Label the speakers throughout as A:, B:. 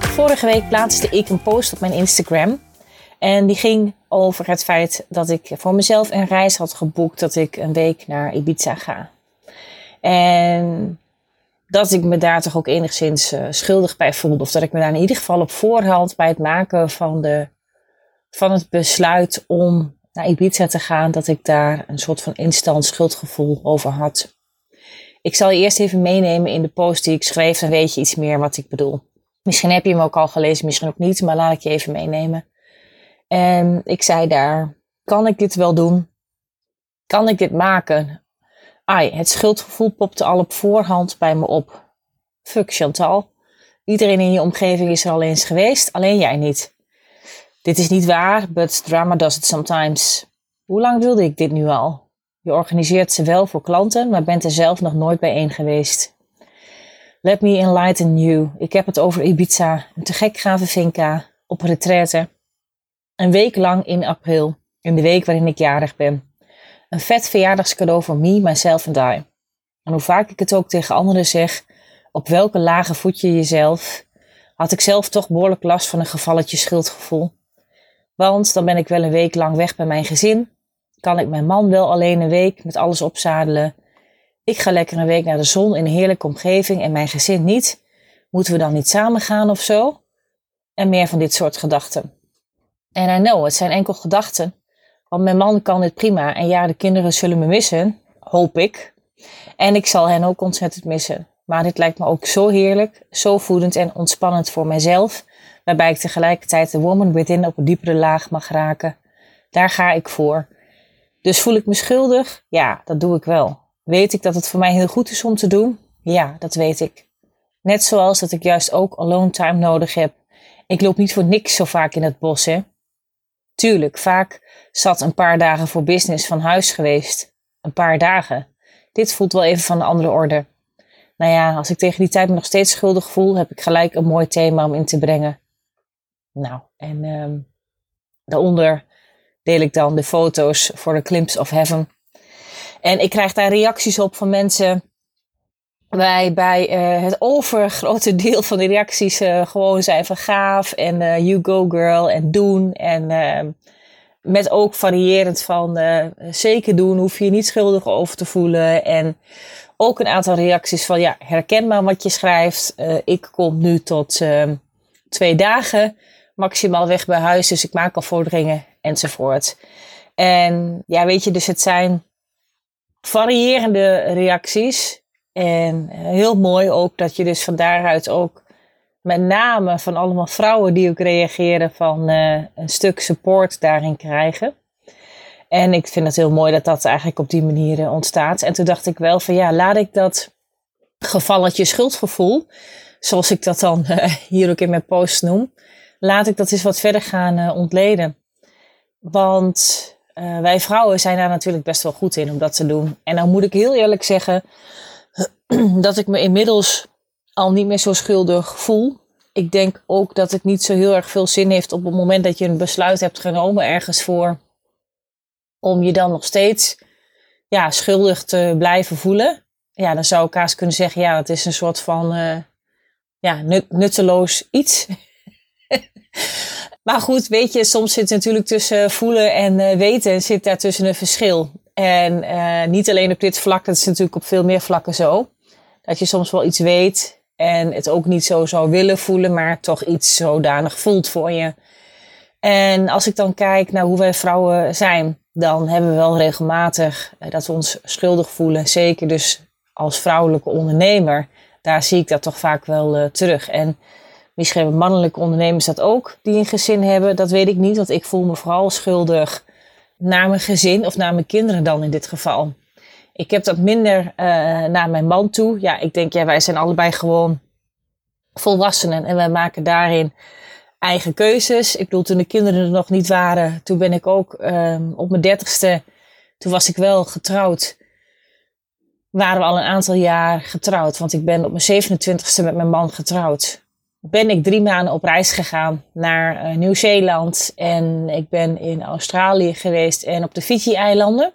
A: Vorige week plaatste ik een post op mijn Instagram. En die ging over het feit dat ik voor mezelf een reis had geboekt dat ik een week naar Ibiza ga. En dat ik me daar toch ook enigszins uh, schuldig bij voelde. Of dat ik me daar in ieder geval op voorhand bij het maken van, de, van het besluit om naar Ibiza te gaan, dat ik daar een soort van instant schuldgevoel over had. Ik zal je eerst even meenemen in de post die ik schreef, dan weet je iets meer wat ik bedoel. Misschien heb je hem ook al gelezen, misschien ook niet, maar laat ik je even meenemen. En ik zei daar: Kan ik dit wel doen? Kan ik dit maken? Ai, het schuldgevoel popte al op voorhand bij me op. Fuck Chantal. Iedereen in je omgeving is er al eens geweest, alleen jij niet. Dit is niet waar, but drama does it sometimes. Hoe lang wilde ik dit nu al? Je organiseert ze wel voor klanten, maar bent er zelf nog nooit bijeen geweest. Let me enlighten you. Ik heb het over Ibiza, een te gek gave finca, op retraite. Een week lang in april, in de week waarin ik jarig ben. Een vet verjaardagscadeau voor me, myself en I. En hoe vaak ik het ook tegen anderen zeg, op welke lage voet je jezelf, had ik zelf toch behoorlijk last van een gevalletje schuldgevoel. Want dan ben ik wel een week lang weg bij mijn gezin, kan ik mijn man wel alleen een week met alles opzadelen ik ga lekker een week naar de zon in een heerlijke omgeving en mijn gezin niet. Moeten we dan niet samen gaan of zo? En meer van dit soort gedachten. En I know, het zijn enkel gedachten. Want mijn man kan dit prima. En ja, de kinderen zullen me missen. Hoop ik. En ik zal hen ook ontzettend missen. Maar dit lijkt me ook zo heerlijk, zo voedend en ontspannend voor mijzelf. Waarbij ik tegelijkertijd de woman within op een diepere laag mag raken. Daar ga ik voor. Dus voel ik me schuldig? Ja, dat doe ik wel. Weet ik dat het voor mij heel goed is om te doen? Ja, dat weet ik. Net zoals dat ik juist ook alone time nodig heb. Ik loop niet voor niks zo vaak in het bos, hè? Tuurlijk, vaak zat een paar dagen voor business van huis geweest. Een paar dagen. Dit voelt wel even van een andere orde. Nou ja, als ik tegen die tijd me nog steeds schuldig voel, heb ik gelijk een mooi thema om in te brengen. Nou, en um, daaronder deel ik dan de foto's voor de Clips of Heaven. En ik krijg daar reacties op van mensen. Waarbij uh, het overgrote deel van de reacties uh, gewoon zijn van gaaf en uh, you go girl en doen. En ehm, met ook variërend van zeker doen, hoef je je niet schuldig over te voelen. En ook een aantal reacties van ja, herken maar wat je schrijft. ik kom nu tot ehm, twee dagen maximaal weg bij huis, dus ik maak al vorderingen enzovoort. En ja, weet je, dus het zijn variërende reacties. En eh, heel mooi ook dat je dus van daaruit ook met name van allemaal vrouwen die ook reageren van uh, een stuk support daarin krijgen. En ik vind het heel mooi dat dat eigenlijk op die manier uh, ontstaat. En toen dacht ik wel van ja, laat ik dat gevalletje schuldgevoel, zoals ik dat dan uh, hier ook in mijn post noem, laat ik dat eens wat verder gaan ontleden. Want uh, wij vrouwen zijn daar natuurlijk best wel goed in om dat te doen. En dan moet ik heel eerlijk zeggen dat ik me inmiddels al niet meer zo schuldig voel. Ik denk ook dat het niet zo heel erg veel zin heeft op het moment dat je een besluit hebt genomen ergens voor. Om je dan nog steeds ja, schuldig te blijven voelen. Ja, dan zou ik haast kunnen zeggen, ja, dat is een soort van uh, ja, nutteloos iets. Maar goed, weet je, soms zit natuurlijk tussen voelen en uh, weten zit daar tussen een verschil. En uh, niet alleen op dit vlak, dat is natuurlijk op veel meer vlakken zo. Dat je soms wel iets weet en het ook niet zo zou willen voelen, maar toch iets zodanig voelt voor je. En als ik dan kijk naar hoe wij vrouwen zijn, dan hebben we wel regelmatig uh, dat we ons schuldig voelen. Zeker dus als vrouwelijke ondernemer. Daar zie ik dat toch vaak wel terug. En Misschien hebben mannelijke ondernemers dat ook, die een gezin hebben. Dat weet ik niet, want ik voel me vooral schuldig naar mijn gezin of naar mijn kinderen dan in dit geval. Ik heb dat minder naar mijn man toe. Ja, ik denk, ja, wij zijn allebei gewoon volwassenen en wij maken daarin eigen keuzes. Ik bedoel, toen de kinderen er nog niet waren, toen ben ik ook um, op mijn dertigste, toen was ik wel getrouwd. Waren we al een aantal jaar getrouwd, want ik ben op mijn 27ste met mijn man getrouwd. Ben ik drie maanden op reis gegaan naar uh, Nieuw-Zeeland en ik ben in Australië geweest en op de Fiji-eilanden.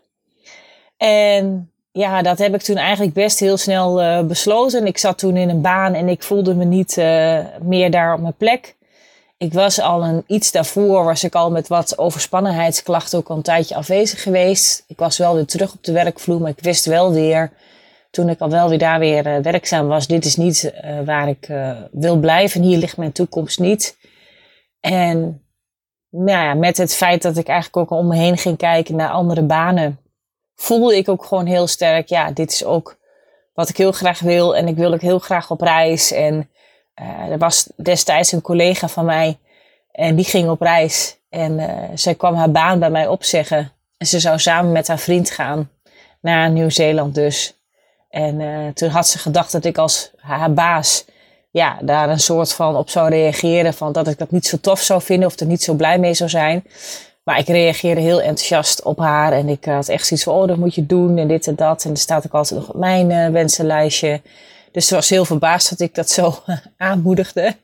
A: En ja, dat heb ik toen eigenlijk best heel snel uh, besloten. Ik zat toen in een baan en ik voelde me niet uh, meer daar op mijn plek. Ik was al een iets daarvoor, was ik al met wat overspannenheidsklachten ook al een tijdje afwezig geweest. Ik was wel weer terug op de werkvloer, maar ik wist wel weer, toen ik al wel weer daar weer uh, werkzaam was, dit is niet waar ik wil blijven. Hier ligt mijn toekomst niet. En nou ja, met het feit dat ik eigenlijk ook om me heen ging kijken naar andere banen voelde ik ook gewoon heel sterk, ja, dit is ook wat ik heel graag wil. En ik wil ook heel graag op reis. En er was destijds een collega van mij en die ging op reis. En zij kwam haar baan bij mij opzeggen. En ze zou samen met haar vriend gaan naar Nieuw-Zeeland dus. En uh, toen had ze gedacht dat ik als haar baas ja, daar een soort van op zou reageren. Van dat ik dat niet zo tof zou vinden of er niet zo blij mee zou zijn. Maar ik reageerde heel enthousiast op haar. En ik had echt zoiets van, oh, dat moet je doen en dit en dat. En er staat ook altijd nog op mijn uh, wensenlijstje. Dus ze was heel verbaasd dat ik dat zo aanmoedigde.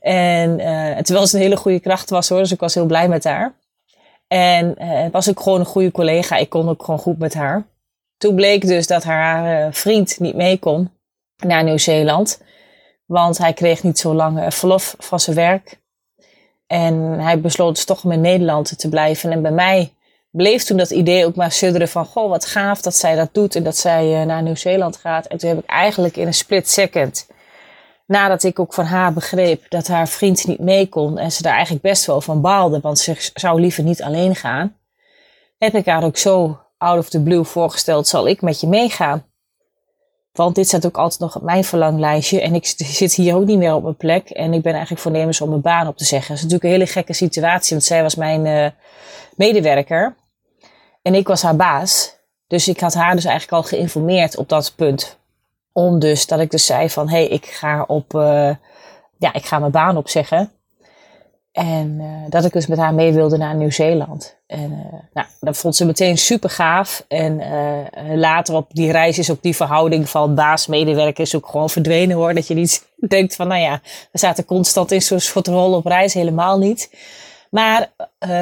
A: En uh, terwijl ze een hele goede kracht was hoor. Dus ik was heel blij met haar. En was ook gewoon een goede collega. Ik kon ook gewoon goed met haar. Toen bleek dus dat haar vriend niet mee kon naar Nieuw-Zeeland. Want hij kreeg niet zo lang verlof van zijn werk. En hij besloot dus toch om in Nederland te blijven. En bij mij bleef toen dat idee ook maar sudderen van... Goh, wat gaaf dat zij dat doet en dat zij uh, naar Nieuw-Zeeland gaat. En toen heb ik eigenlijk in een split second... Nadat ik ook van haar begreep dat haar vriend niet mee kon... en ze daar eigenlijk best wel van baalde... want ze zou liever niet alleen gaan... heb ik haar ook zo out of the blue voorgesteld... zal ik met je meegaan? Want dit staat ook altijd nog op mijn verlanglijstje. En ik zit hier ook niet meer op mijn plek. En ik ben eigenlijk voornemens om mijn baan op te zeggen. Dat is natuurlijk een hele gekke situatie. Want zij was mijn uh, medewerker. En ik was haar baas. Dus ik had haar dus eigenlijk al geïnformeerd op dat punt. Om dus dat ik dus zei van... Hé, hey, ik ga op... Uh, ja, ik ga mijn baan opzeggen. En uh, dat ik dus met haar mee wilde naar Nieuw-Zeeland. En uh, nou, dat vond ze meteen super gaaf. En uh, later op die reis is ook die verhouding van baas-medewerker is ook gewoon verdwenen hoor. Dat je niet denkt van, nou ja, we zaten constant in zo'n soort rol op reis. Helemaal niet. Maar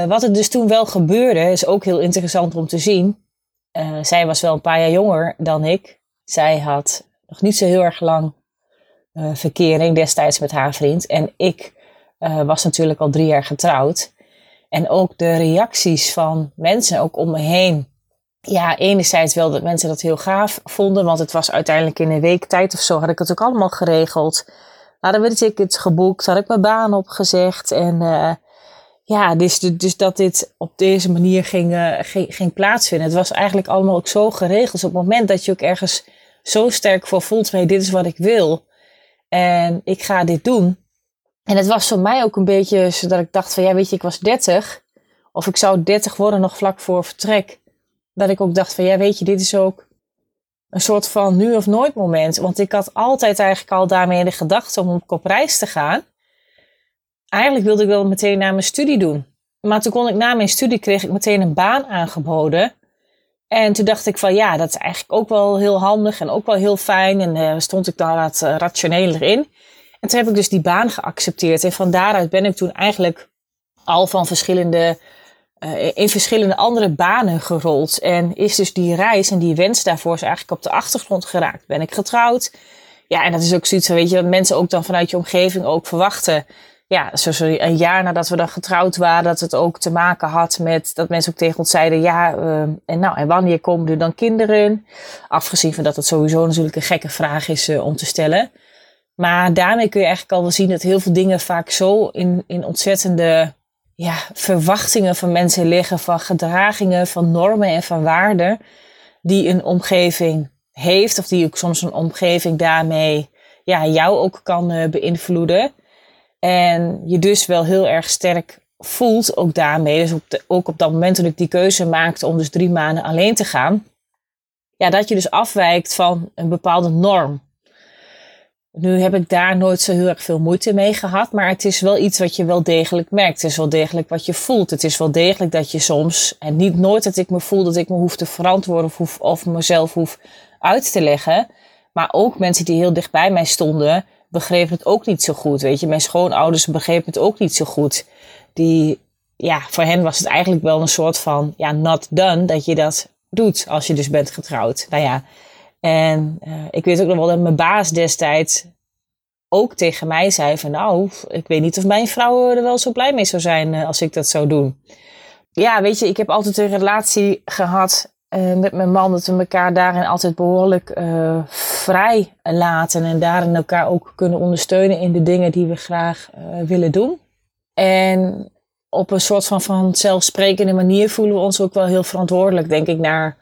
A: wat er dus toen wel gebeurde, is ook heel interessant om te zien. zij was wel een paar jaar jonger dan ik. Zij had nog niet zo heel erg lang verkering destijds met haar vriend. En ik uh, was natuurlijk al drie jaar getrouwd. En ook de reacties van mensen, ook om me heen. Ja, enerzijds wel dat mensen dat heel gaaf vonden, want het was uiteindelijk in een week tijd of zo, had ik het ook allemaal geregeld. Hadden we de tickets geboekt, had ik mijn baan opgezegd. En uh, ja, dus, dus dat dit op deze manier ging, uh, ging, ging plaatsvinden. Het was eigenlijk allemaal ook zo geregeld. Dus op het moment dat je ook ergens zo sterk voor voelt, hey, dit is wat ik wil. En ik ga dit doen en het was voor mij ook een beetje zodat ik dacht van ja weet je, ik was 30. Of ik zou 30 worden nog vlak voor vertrek. Dat ik ook dacht van ja weet je, dit is ook een soort van nu of nooit moment. Want ik had altijd eigenlijk al daarmee de gedachte om op reis te gaan. Eigenlijk wilde ik wel meteen na mijn studie doen. Maar toen kon ik na mijn studie kreeg ik meteen een baan aangeboden. En toen dacht ik van ja, dat is eigenlijk ook wel heel handig en ook wel heel fijn. En uh, stond ik daar wat uh, rationeler in. En toen heb ik dus die baan geaccepteerd. En van daaruit ben ik toen eigenlijk al van verschillende, uh, in verschillende andere banen gerold. En is dus die reis en die wens daarvoor is eigenlijk op de achtergrond geraakt. Ben ik getrouwd? Ja, en dat is ook zoiets weet je, wat mensen ook dan vanuit je omgeving ook verwachten. Ja, zoals een jaar nadat we dan getrouwd waren, dat het ook te maken had met dat mensen ook tegen ons zeiden: Ja, uh, en nou, en wanneer komen er dan kinderen? Afgezien van dat het sowieso natuurlijk een gekke vraag is uh, om te stellen. Maar daarmee kun je eigenlijk al wel zien dat heel veel dingen vaak zo in, in ontzettende ja, verwachtingen van mensen liggen, van gedragingen, van normen en van waarden, die een omgeving heeft, of die ook soms een omgeving daarmee ja, jou ook kan uh, beïnvloeden. En je dus wel heel erg sterk voelt ook daarmee. Dus ook op dat moment toen ik die keuze maakte om dus drie maanden alleen te gaan, ja, dat je dus afwijkt van een bepaalde norm. Nu heb ik daar nooit zo heel erg veel moeite mee gehad, maar het is wel iets wat je wel degelijk merkt. Het is wel degelijk wat je voelt. Het is wel degelijk dat je soms, en niet nooit dat ik me voel dat ik me hoef te verantwoorden of, hoef, of mezelf hoef uit te leggen, maar ook mensen die heel dicht bij mij stonden, begrepen het ook niet zo goed. Weet je, mijn schoonouders begrepen het ook niet zo goed. Die, ja, voor hen was het eigenlijk wel een soort van, ja, not done, dat je dat doet als je dus bent getrouwd. Nou ja, en uh, ik weet ook nog wel dat mijn baas destijds ook tegen mij zei van, nou, ik weet niet of mijn vrouw er wel zo blij mee zou zijn uh, als ik dat zou doen. Ja, weet je, ik heb altijd een relatie gehad uh, met mijn man, dat we elkaar daarin altijd behoorlijk vrij laten en daarin elkaar ook kunnen ondersteunen in de dingen die we graag willen doen. En op een soort van vanzelfsprekende manier voelen we ons ook wel heel verantwoordelijk, denk ik, naar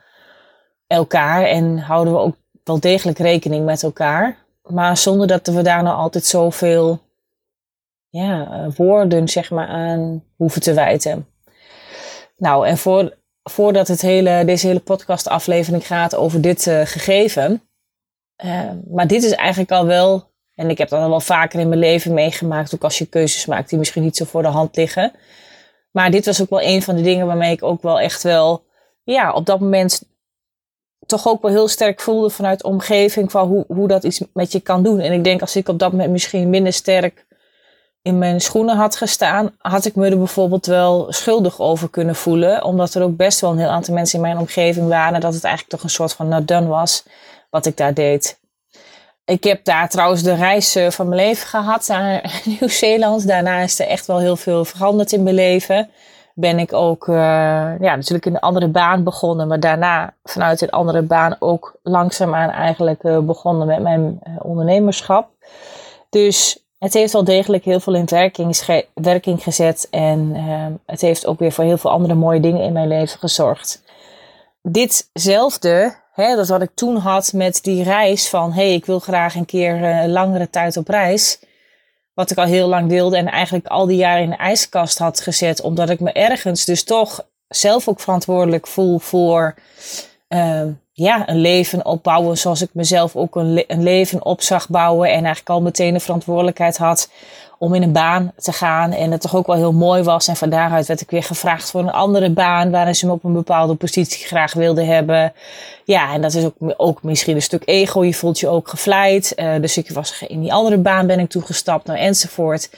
A: elkaar en houden we ook wel degelijk rekening met elkaar. Maar zonder dat we daar nou altijd zoveel ja, woorden zeg maar, aan hoeven te wijten. Nou, en voor voordat het hele, deze hele podcastaflevering gaat over dit uh, gegeven. Uh, maar dit is eigenlijk al wel, en ik heb dat al wel vaker in mijn leven meegemaakt, ook als je keuzes maakt die misschien niet zo voor de hand liggen. Maar dit was ook wel een van de dingen waarmee ik ook wel echt wel, ja, op dat moment toch ook wel heel sterk voelde vanuit de omgeving van hoe, hoe dat iets met je kan doen. En ik denk als ik op dat moment misschien minder sterk in mijn schoenen had gestaan, had ik me er bijvoorbeeld wel schuldig over kunnen voelen. Omdat er ook best wel een heel aantal mensen in mijn omgeving waren. Dat het eigenlijk toch een soort van not done was wat ik daar deed. Ik heb daar trouwens de reis eh, van mijn leven gehad naar Nieuw-Zeeland. Daarna is er echt wel heel veel veranderd in mijn leven. Ben ik ook uh, ja, natuurlijk in een andere baan begonnen. Maar daarna vanuit een andere baan ook langzaamaan eigenlijk uh, begonnen met mijn ondernemerschap. Dus het heeft wel degelijk heel veel in werking, gezet. En uh, het heeft ook weer voor heel veel andere mooie dingen in mijn leven gezorgd. Ditzelfde, hè, dat wat ik toen had met die reis van... hé, hey, ik wil graag een keer uh, langere tijd op reis. Wat ik al heel lang wilde en eigenlijk al die jaren in de ijskast had gezet. Omdat ik me ergens dus toch zelf ook verantwoordelijk voel voor... Uh, ja, een leven opbouwen zoals ik mezelf ook een, een leven op zag bouwen. En eigenlijk al meteen de verantwoordelijkheid had om in een baan te gaan. En het toch ook wel heel mooi was. En van daaruit werd ik weer gevraagd voor een andere baan. Waarin ze me op een bepaalde positie graag wilden hebben. Ja, en dat is ook, ook misschien een stuk ego. Je voelt je ook gevleid. Uh, dus ik was in die andere baan ben ik toegestapt. Nou, enzovoort.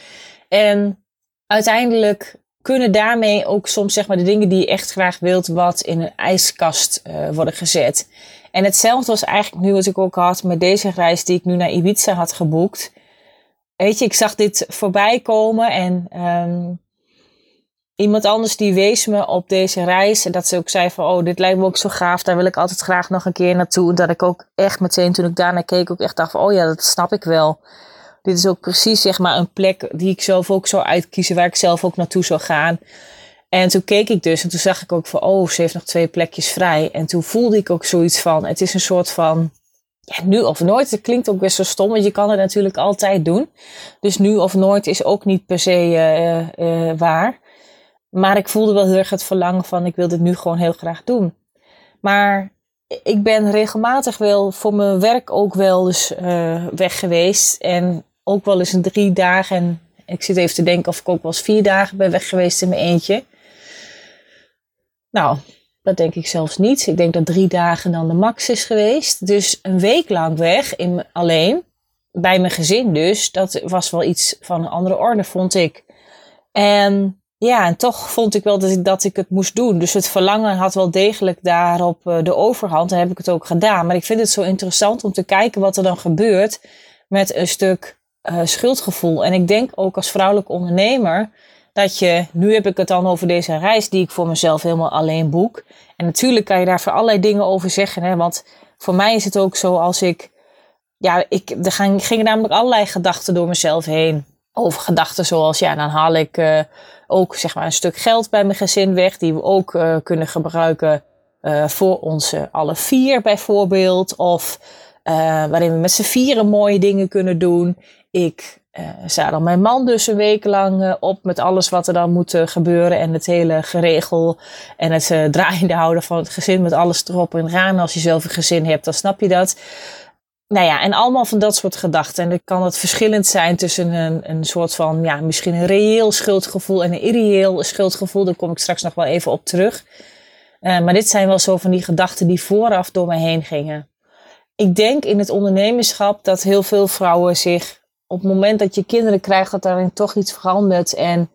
A: En uiteindelijk kunnen daarmee ook soms zeg maar de dingen die je echt graag wilt wat in een ijskast uh, worden gezet. En hetzelfde was eigenlijk nu wat ik ook had met deze reis die ik nu naar Ibiza had geboekt. Weet je, ik zag dit voorbij komen en um, iemand anders die wees me op deze reis. En dat ze ook zei van, oh, dit lijkt me ook zo gaaf. Daar wil ik altijd graag nog een keer naartoe. En dat ik ook echt meteen toen ik daarnaar keek ook echt dacht van, oh ja, dat snap ik wel dit is ook precies zeg maar een plek die ik zelf ook zou uitkiezen, waar ik zelf ook naartoe zou gaan. En toen keek ik dus en toen zag ik ook van, oh, ze heeft nog twee plekjes vrij. En toen voelde ik ook zoiets van, het is een soort van, ja, nu of nooit. Het klinkt ook best zo stom, want je kan het natuurlijk altijd doen. Dus nu of nooit is ook niet per se uh, uh, waar. Maar ik voelde wel heel erg het verlangen van, ik wil dit nu gewoon heel graag doen. Maar ik ben regelmatig wel voor mijn werk ook wel eens weg geweest. En ook wel eens een drie dagen. En ik zit even te denken of ik ook wel eens vier dagen ben weg geweest in mijn eentje. Nou, dat denk ik zelfs niet. Ik denk dat drie dagen dan de max is geweest. Dus een week lang weg, in, alleen. Bij mijn gezin dus. Dat was wel iets van een andere orde, vond ik. En ja, en toch vond ik wel dat ik, dat ik het moest doen. Dus het verlangen had wel degelijk daarop uh, de overhand. En heb ik het ook gedaan. Maar ik vind het zo interessant om te kijken wat er dan gebeurt met een stuk uh, schuldgevoel. En ik denk ook als vrouwelijk ondernemer dat je, nu heb ik het dan over deze reis die ik voor mezelf helemaal alleen boek. En natuurlijk kan je daar voor allerlei dingen over zeggen. Hè, want voor mij is het ook zo als ik, ja, ik, er gingen namelijk allerlei gedachten door mezelf heen. Over gedachten zoals, ja, dan haal ik uh, ook zeg maar een stuk geld bij mijn gezin weg, die we ook uh, kunnen gebruiken uh, voor onze alle vier bijvoorbeeld. Of waarin we met z'n vieren mooie dingen kunnen doen. Ik uh, dan mijn man dus een week lang uh, op met alles wat er dan moet uh, gebeuren. En het hele geregel en het draaiende houden van het gezin met alles erop en eraan. Als je zelf een gezin hebt, dan snap je dat. Nou ja, en allemaal van dat soort gedachten. En dan kan het verschillend zijn tussen een, een soort van, ja, misschien een reëel schuldgevoel en een irreëel schuldgevoel. Daar kom ik straks nog wel even op terug. maar dit zijn wel zo van die gedachten die vooraf door mij heen gingen. Ik denk in het ondernemerschap dat heel veel vrouwen zich op het moment dat je kinderen krijgt, dat daarin toch iets verandert. En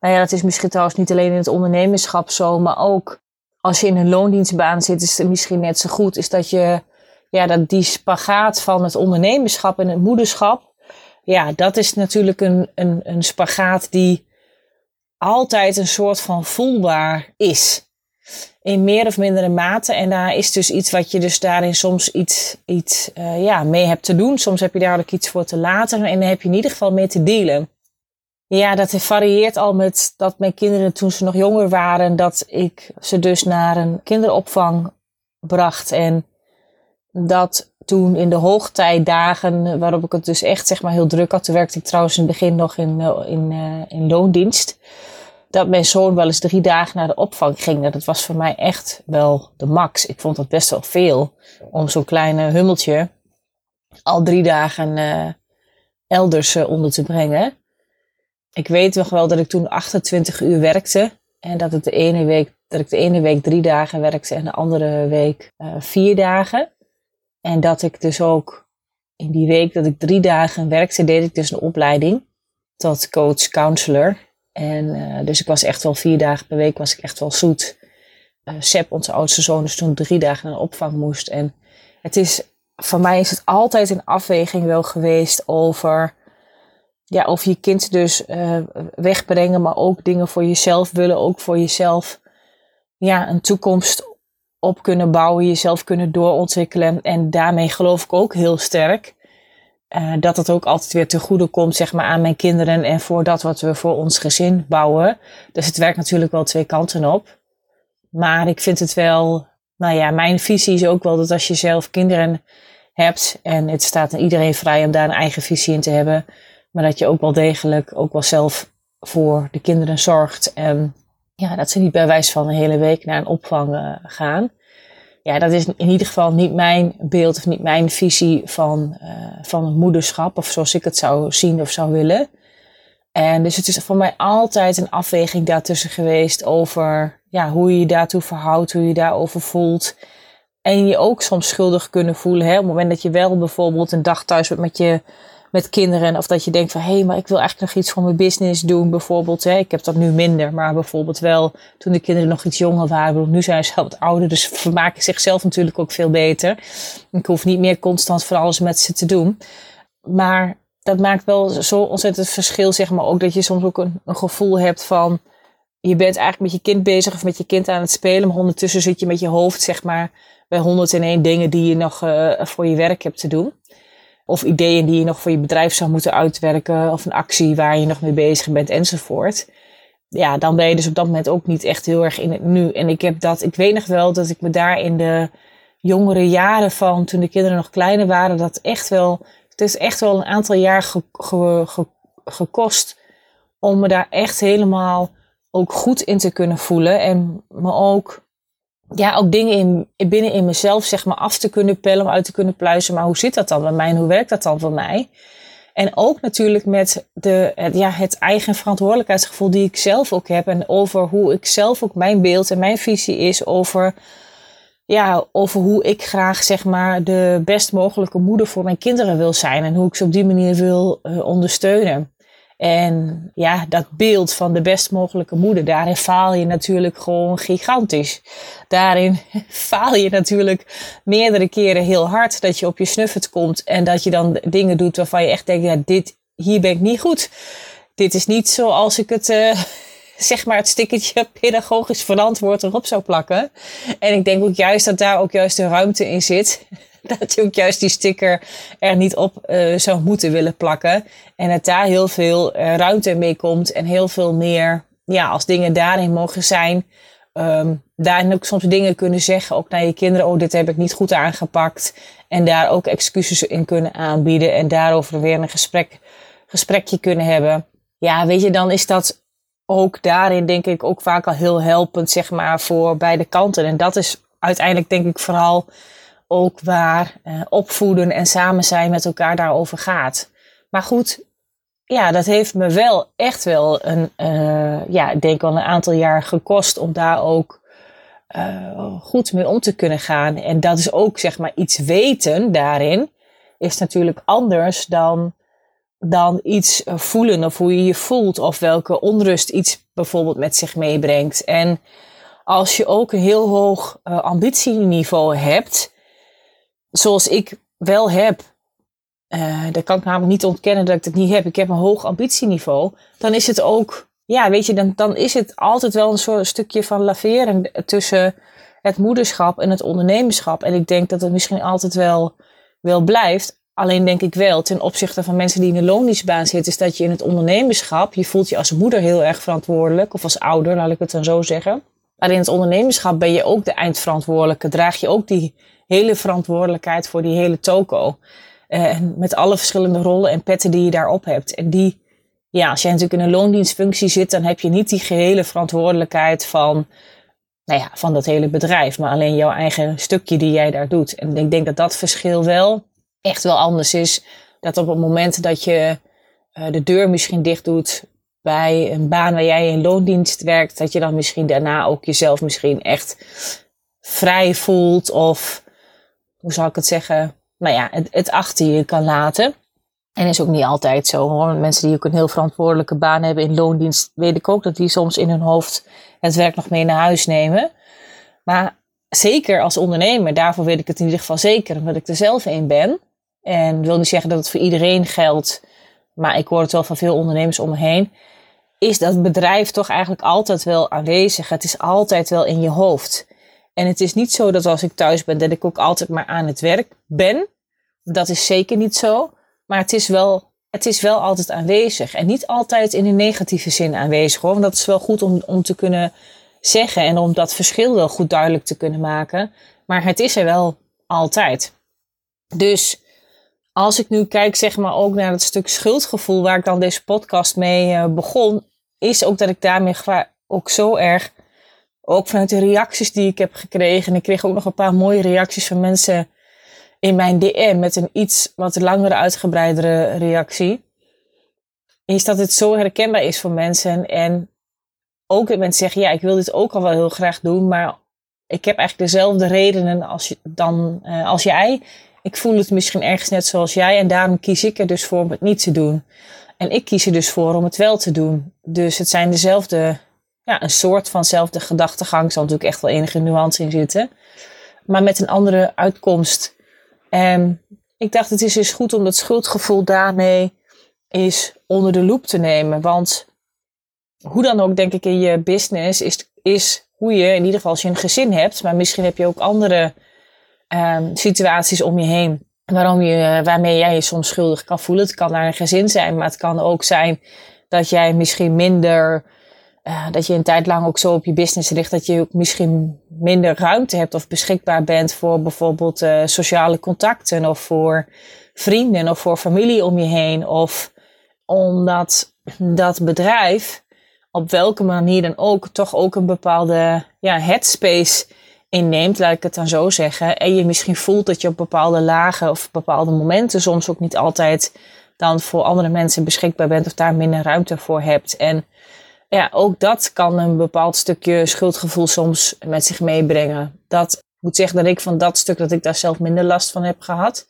A: nou ja, dat is misschien trouwens niet alleen in het ondernemerschap zo, maar ook als je in een loondienstbaan zit, is het misschien net zo goed. Is dat je, ja, dat die spagaat van het ondernemerschap en het moederschap, ja, dat is natuurlijk een, een, een spagaat die altijd een soort van voelbaar is in meer of mindere mate. En daar is dus iets wat je dus daarin soms iets, iets uh, ja, mee hebt te doen. Soms heb je daar ook iets voor te laten en dan heb je in ieder geval mee te dealen. Ja, dat varieert al met dat mijn kinderen toen ze nog jonger waren, dat ik ze dus naar een kinderopvang bracht. En dat toen in de hoogtijdagen, waarop ik het dus echt zeg maar heel druk had, toen werkte ik trouwens in het begin nog in, eh, in, uh, in loondienst dat mijn zoon wel eens drie dagen naar de opvang ging. Dat was voor mij echt wel de max. Ik vond dat best wel veel om zo'n kleine hummeltje al drie dagen uh, elders uh, onder te brengen. Ik weet nog wel dat ik toen 28 uur werkte en dat, het de ene week, dat ik de ene week drie dagen werkte en de andere week uh, vier dagen. En dat ik dus ook in die week dat ik drie dagen werkte, deed ik dus een opleiding tot coach counselor. En uh, dus ik was echt wel vier dagen per week was ik echt wel zoet. Uh, Seb, onze oudste zoon, is toen drie dagen naar opvang moest. En het is, voor mij is het altijd een afweging wel geweest over, ja, of je kind dus uh, wegbrengen, maar ook dingen voor jezelf willen, ook voor jezelf ja, een toekomst op kunnen bouwen, jezelf kunnen doorontwikkelen. En daarmee geloof ik ook heel sterk uh, dat het ook altijd weer te goede komt zeg maar, aan mijn kinderen en voor dat wat we voor ons gezin bouwen. Dus het werkt natuurlijk wel twee kanten op. Maar ik vind het wel, nou ja, mijn visie is ook wel dat als je zelf kinderen hebt, en het staat aan iedereen vrij om daar een eigen visie in te hebben, maar dat je ook wel degelijk ook wel zelf voor de kinderen zorgt. En ja, dat ze niet bij wijze van een hele week naar een opvang uh, gaan ja, dat is in ieder geval niet mijn beeld of niet mijn visie van, uh, van het moederschap. Of zoals ik het zou zien of zou willen. En dus het is voor mij altijd een afweging daartussen geweest over ja, hoe je je daartoe verhoudt, hoe je je daarover voelt. En je ook soms schuldig kunnen voelen. Hè? Op het moment dat je wel bijvoorbeeld een dag thuis bent met je met kinderen. Of dat je denkt van hé, hey, maar ik wil eigenlijk nog iets voor mijn business doen. Bijvoorbeeld, hè, ik heb dat nu minder. Maar bijvoorbeeld wel toen de kinderen nog iets jonger waren. Nu zijn ze wat ouder. Dus vermaken zichzelf natuurlijk ook veel beter. Ik hoef niet meer constant van alles met ze te doen. Maar dat maakt wel zo ontzettend verschil, zeg maar. Ook dat je soms ook een, een gevoel hebt van je bent eigenlijk met je kind bezig of met je kind aan het spelen, maar ondertussen zit je met je hoofd, zeg maar, bij 101 dingen die je nog uh, voor je werk hebt te doen. Of ideeën die je nog voor je bedrijf zou moeten uitwerken. Of een actie waar je nog mee bezig bent enzovoort. Ja, dan ben je dus op dat moment ook niet echt heel erg in het nu. En ik heb dat, ik weet nog wel dat ik me daar in de jongere jaren van, toen de kinderen nog kleiner waren, dat echt wel, het is echt wel een aantal jaar ge, gekost om me daar echt helemaal ook goed in te kunnen voelen. En me ook ja, ook dingen in, binnen in mezelf zeg maar af te kunnen pellen, om uit te kunnen pluizen. Maar hoe zit dat dan bij mij en hoe werkt dat dan voor mij? En ook natuurlijk met de, het, ja, het eigen verantwoordelijkheidsgevoel die ik zelf ook heb. En over hoe ik zelf ook mijn beeld en mijn visie is over, ja, over hoe ik graag zeg maar de best mogelijke moeder voor mijn kinderen wil zijn. En hoe ik ze op die manier wil uh, ondersteunen. En ja, dat beeld van de best mogelijke moeder, daarin faal je natuurlijk gewoon gigantisch. Daarin faal je natuurlijk meerdere keren heel hard dat je op je snuffert komt en dat je dan dingen doet waarvan je echt denkt, ja, dit, hier ben ik niet goed. Dit is niet zoals ik het, uh, zeg maar, het stickertje pedagogisch verantwoord erop zou plakken. En ik denk ook juist dat daar ook juist de ruimte in zit dat je ook juist die sticker er niet op uh, zou moeten willen plakken. En dat daar heel veel uh, ruimte mee komt en heel veel meer, ja, als dingen daarin mogen zijn. Um, daarin ook soms dingen kunnen zeggen, ook naar je kinderen, oh, dit heb ik niet goed aangepakt. En daar ook excuses in kunnen aanbieden en daarover weer een gesprek gesprekje kunnen hebben. Ja, weet je, dan is dat ook daarin denk ik ook vaak al heel helpend, zeg maar, voor beide kanten. En dat is uiteindelijk denk ik vooral ook waar uh, opvoeden en samen zijn met elkaar daarover gaat. Maar goed, ja, dat heeft me wel echt wel een, uh, ja, ik denk al een aantal jaar gekost om daar ook uh, goed mee om te kunnen gaan. En dat is ook, zeg maar, iets weten daarin is natuurlijk anders dan, dan iets voelen of hoe je je voelt of welke onrust iets bijvoorbeeld met zich meebrengt. En als je ook een heel hoog ambitieniveau hebt, zoals ik wel heb, uh, dat kan ik namelijk niet ontkennen dat ik het niet heb. Ik heb een hoog ambitieniveau. Dan is het ook, ja, weet je, dan, dan is het altijd wel een soort stukje van laveren tussen het moederschap en het ondernemerschap. En ik denk dat het misschien altijd wel, wel blijft. Alleen denk ik wel, ten opzichte van mensen die in een loondienstbaan zitten, is dat je in het ondernemerschap, je voelt je als moeder heel erg verantwoordelijk, of als ouder, laat ik het dan zo zeggen. Maar in het ondernemerschap ben je ook de eindverantwoordelijke, draag je ook die hele verantwoordelijkheid voor die hele toko. Uh, met alle verschillende rollen en petten die je daarop hebt. En die, ja, als jij natuurlijk in een loondienstfunctie zit, dan heb je niet die gehele verantwoordelijkheid van, nou ja, van dat hele bedrijf, maar alleen jouw eigen stukje die jij daar doet. En ik denk dat dat verschil wel echt wel anders is. Dat op het moment dat je uh, de deur misschien dicht doet bij een baan waar jij in loondienst werkt, dat je dan misschien daarna ook jezelf misschien echt vrij voelt of, hoe zal ik het zeggen, nou ja, het, het achter je kan laten. En is ook niet altijd zo hoor. Mensen die ook een heel verantwoordelijke baan hebben in loondienst, weet ik ook dat die soms in hun hoofd het werk nog mee naar huis nemen. Maar zeker als ondernemer, daarvoor weet ik het in ieder geval zeker, omdat ik er zelf een ben. En wil niet zeggen dat het voor iedereen geldt, maar ik hoor het wel van veel ondernemers om me heen. Is dat bedrijf toch eigenlijk altijd wel aanwezig? Het is altijd wel in je hoofd. En het is niet zo dat als ik thuis ben, dat ik ook altijd maar aan het werk ben. Dat is zeker niet zo. Maar het is wel, het is wel altijd aanwezig. En niet altijd in een negatieve zin aanwezig hoor. Want dat is wel goed om, om te kunnen zeggen en om dat verschil wel goed duidelijk te kunnen maken. Maar het is er wel altijd. Dus als ik nu kijk, zeg maar, ook naar het stuk schuldgevoel waar ik dan deze podcast mee uh, begon, is ook dat ik daarmee ook zo erg, ook vanuit de reacties die ik heb gekregen, en ik kreeg ook nog een paar mooie reacties van mensen in mijn DM met een iets wat langere, uitgebreidere reactie, is dat het zo herkenbaar is voor mensen. En ook dat mensen zeggen, ja, ik wil dit ook al wel heel graag doen, maar ik heb eigenlijk dezelfde redenen als, je, dan, uh, als jij. Ik voel het misschien ergens net zoals jij en daarom kies ik er dus voor om het niet te doen. En ik kies er dus voor om het wel te doen. Dus het zijn dezelfde, ja, een soort vanzelfde gedachtegang. Zal natuurlijk echt wel enige nuance in zitten. Maar met een andere uitkomst. En ik dacht, het is dus goed om dat schuldgevoel daarmee is onder de loep te nemen. Want hoe dan ook, denk ik, in je business is, is hoe je, in ieder geval als je een gezin hebt, maar misschien heb je ook andere um, situaties om je heen. Waarom je, waarmee jij je soms schuldig kan voelen. Het kan naar een gezin zijn, maar het kan ook zijn dat jij misschien minder, uh, dat je een tijd lang ook zo op je business richt, dat je misschien minder ruimte hebt of beschikbaar bent voor bijvoorbeeld uh, sociale contacten of voor vrienden of voor familie om je heen. Of omdat dat bedrijf op welke manier dan ook toch ook een bepaalde ja, headspace inneemt, laat ik het dan zo zeggen. En je misschien voelt dat je op bepaalde lagen of bepaalde momenten soms ook niet altijd dan voor andere mensen beschikbaar bent of daar minder ruimte voor hebt. En ja, ook dat kan een bepaald stukje schuldgevoel soms met zich meebrengen. Dat moet zeggen dat ik van dat stuk dat ik daar zelf minder last van heb gehad.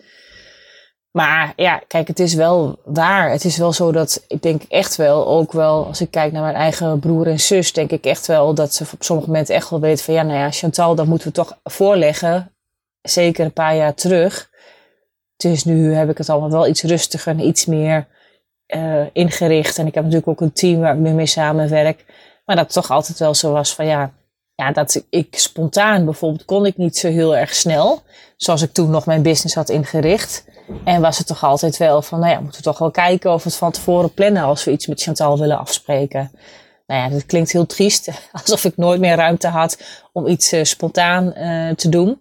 A: Maar ja, kijk, het is wel waar. Het is wel zo dat ik denk echt wel, ook wel als ik kijk naar mijn eigen broer en zus, denk ik echt wel dat ze op sommige momenten echt wel weten van ja, nou ja, Chantal, dat moeten we toch voorleggen. Zeker een paar jaar terug. Dus nu heb ik het allemaal wel iets rustiger en iets meer uh, ingericht. En ik heb natuurlijk ook een team waar ik nu mee samenwerk. Maar dat het toch altijd wel zo was van ja, ja, dat ik spontaan bijvoorbeeld kon ik niet zo heel erg snel. Zoals ik toen nog mijn business had ingericht. En was het toch altijd wel van, nou ja, moeten we toch wel kijken of we het van tevoren plannen als we iets met Chantal willen afspreken. Nou ja, dat klinkt heel triest. Alsof ik nooit meer ruimte had om iets uh, spontaan uh, te doen.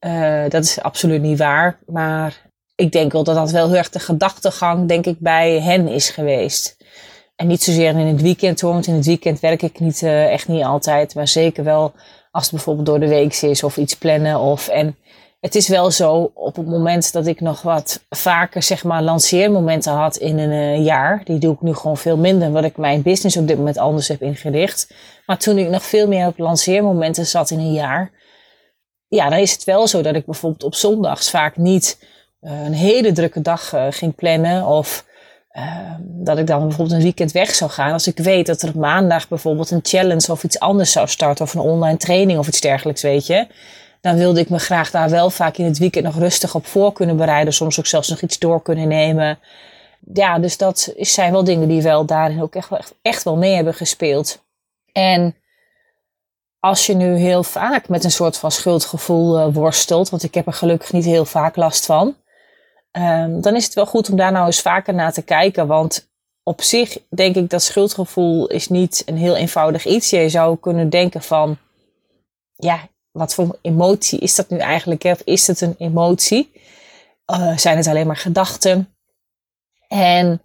A: Uh, dat is absoluut niet waar. Maar ik denk wel dat dat wel heel erg de gedachtegang, denk ik, bij hen is geweest. En niet zozeer in het weekend hoor, want in het weekend werk ik niet, echt niet altijd. Maar zeker wel als het bijvoorbeeld door de week is of iets plannen. Of, en het is wel zo, op het moment dat ik nog wat vaker zeg maar lanceermomenten had in een uh, jaar. Die doe ik nu gewoon veel minder, omdat ik mijn business op dit moment anders heb ingericht. Maar toen ik nog veel meer op lanceermomenten zat in een jaar. Ja, dan is het wel zo dat ik bijvoorbeeld op zondags vaak niet uh, een hele drukke dag ging plannen. Of uh, dat ik dan bijvoorbeeld een weekend weg zou gaan. Als ik weet dat er op maandag bijvoorbeeld een challenge of iets anders zou starten. Of een online training of iets dergelijks, weet je. Dan wilde ik me graag daar wel vaak in het weekend nog rustig op voor kunnen bereiden. Soms ook zelfs nog iets door kunnen nemen. Ja, dus dat zijn wel dingen die wel daarin ook echt, wel mee hebben gespeeld. En als je nu heel vaak met een soort van schuldgevoel uh, worstelt, want ik heb er gelukkig niet heel vaak last van, um, dan is het wel goed om daar nou eens vaker naar te kijken. Want op zich denk ik dat schuldgevoel is niet een heel eenvoudig iets. Je zou kunnen denken van, ja, wat voor emotie is dat nu eigenlijk? Of is het een emotie? Uh, zijn het alleen maar gedachten? En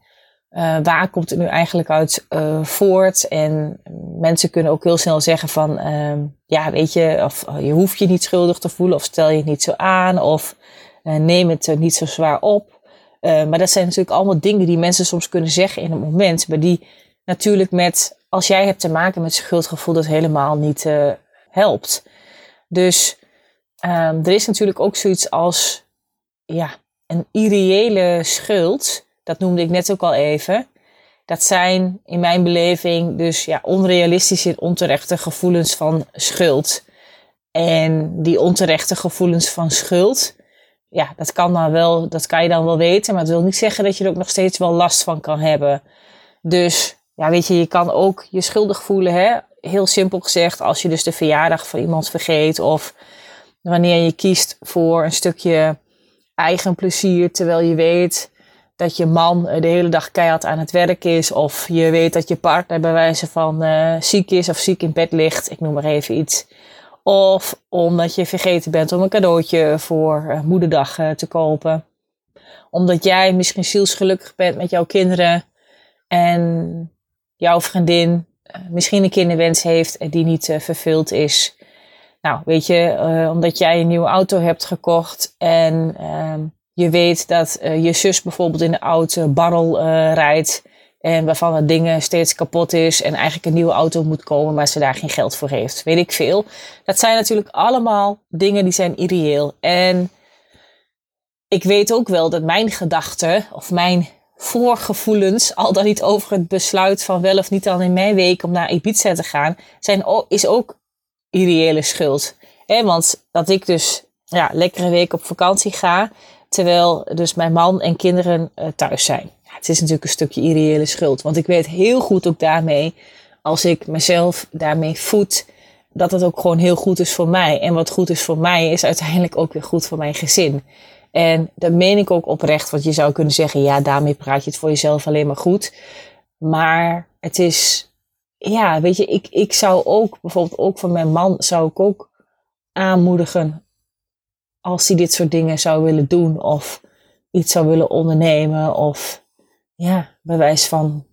A: uh, waar komt het nu eigenlijk uit uh, voort? En mensen kunnen ook heel snel zeggen van, ehm, ja, weet je, of je hoeft je niet schuldig te voelen, of stel je het niet zo aan, of neem het niet zo zwaar op. Maar dat zijn natuurlijk allemaal dingen die mensen soms kunnen zeggen in een moment. Maar die natuurlijk met, als jij hebt te maken met schuldgevoel, dat helemaal niet helpt. Dus um, er is natuurlijk ook zoiets als ja, een irreële schuld. Dat noemde ik net ook al even. Dat zijn in mijn beleving dus ja, onrealistische onterechte gevoelens van schuld. En die onterechte gevoelens van schuld, ja, dat kan, dan wel, dat kan je dan wel weten, maar het wil niet zeggen dat je er ook nog steeds wel last van kan hebben. Dus ja, weet je, je kan ook je schuldig voelen, hè? Heel simpel gezegd, als je dus de verjaardag van iemand vergeet of wanneer je kiest voor een stukje eigen plezier, terwijl je weet dat je man de hele dag keihard aan het werk is, of je weet dat je partner bij wijze van uh, ziek is of ziek in bed ligt, ik noem maar even iets. Of omdat je vergeten bent om een cadeautje voor uh, moederdag te kopen. Omdat jij misschien zielsgelukkig bent met jouw kinderen. En jouw vriendin misschien een kinderwens heeft die niet vervuld is. Nou, weet je, omdat jij een nieuwe auto hebt gekocht. En ehm, je weet dat je zus bijvoorbeeld in de auto barrel rijdt. En waarvan het dingen steeds kapot is en eigenlijk een nieuwe auto moet komen, maar ze daar geen geld voor heeft. Weet ik veel. Dat zijn natuurlijk allemaal dingen die zijn irreëel. En ik weet ook wel dat mijn gedachten of mijn voorgevoelens, al dan niet over het besluit van wel of niet dan in mijn week om naar Ibiza te gaan, zijn, is ook irreële schuld. want dat ik dus ja, lekkere week op vakantie ga, terwijl dus mijn man en kinderen uh, thuis zijn het is natuurlijk een stukje irreële schuld. Want ik weet heel goed ook daarmee, als ik mezelf daarmee voed, dat het ook gewoon heel goed is voor mij. En wat goed is voor mij, is uiteindelijk ook weer goed voor mijn gezin. En dat meen ik ook oprecht, want je zou kunnen zeggen, ja, daarmee praat je het voor jezelf alleen maar goed. Maar het is, ja, weet je, ik, ik zou ook, bijvoorbeeld ook van mijn man, zou ik ook aanmoedigen als hij dit soort dingen zou willen doen of iets zou willen ondernemen of ja, bij wijze van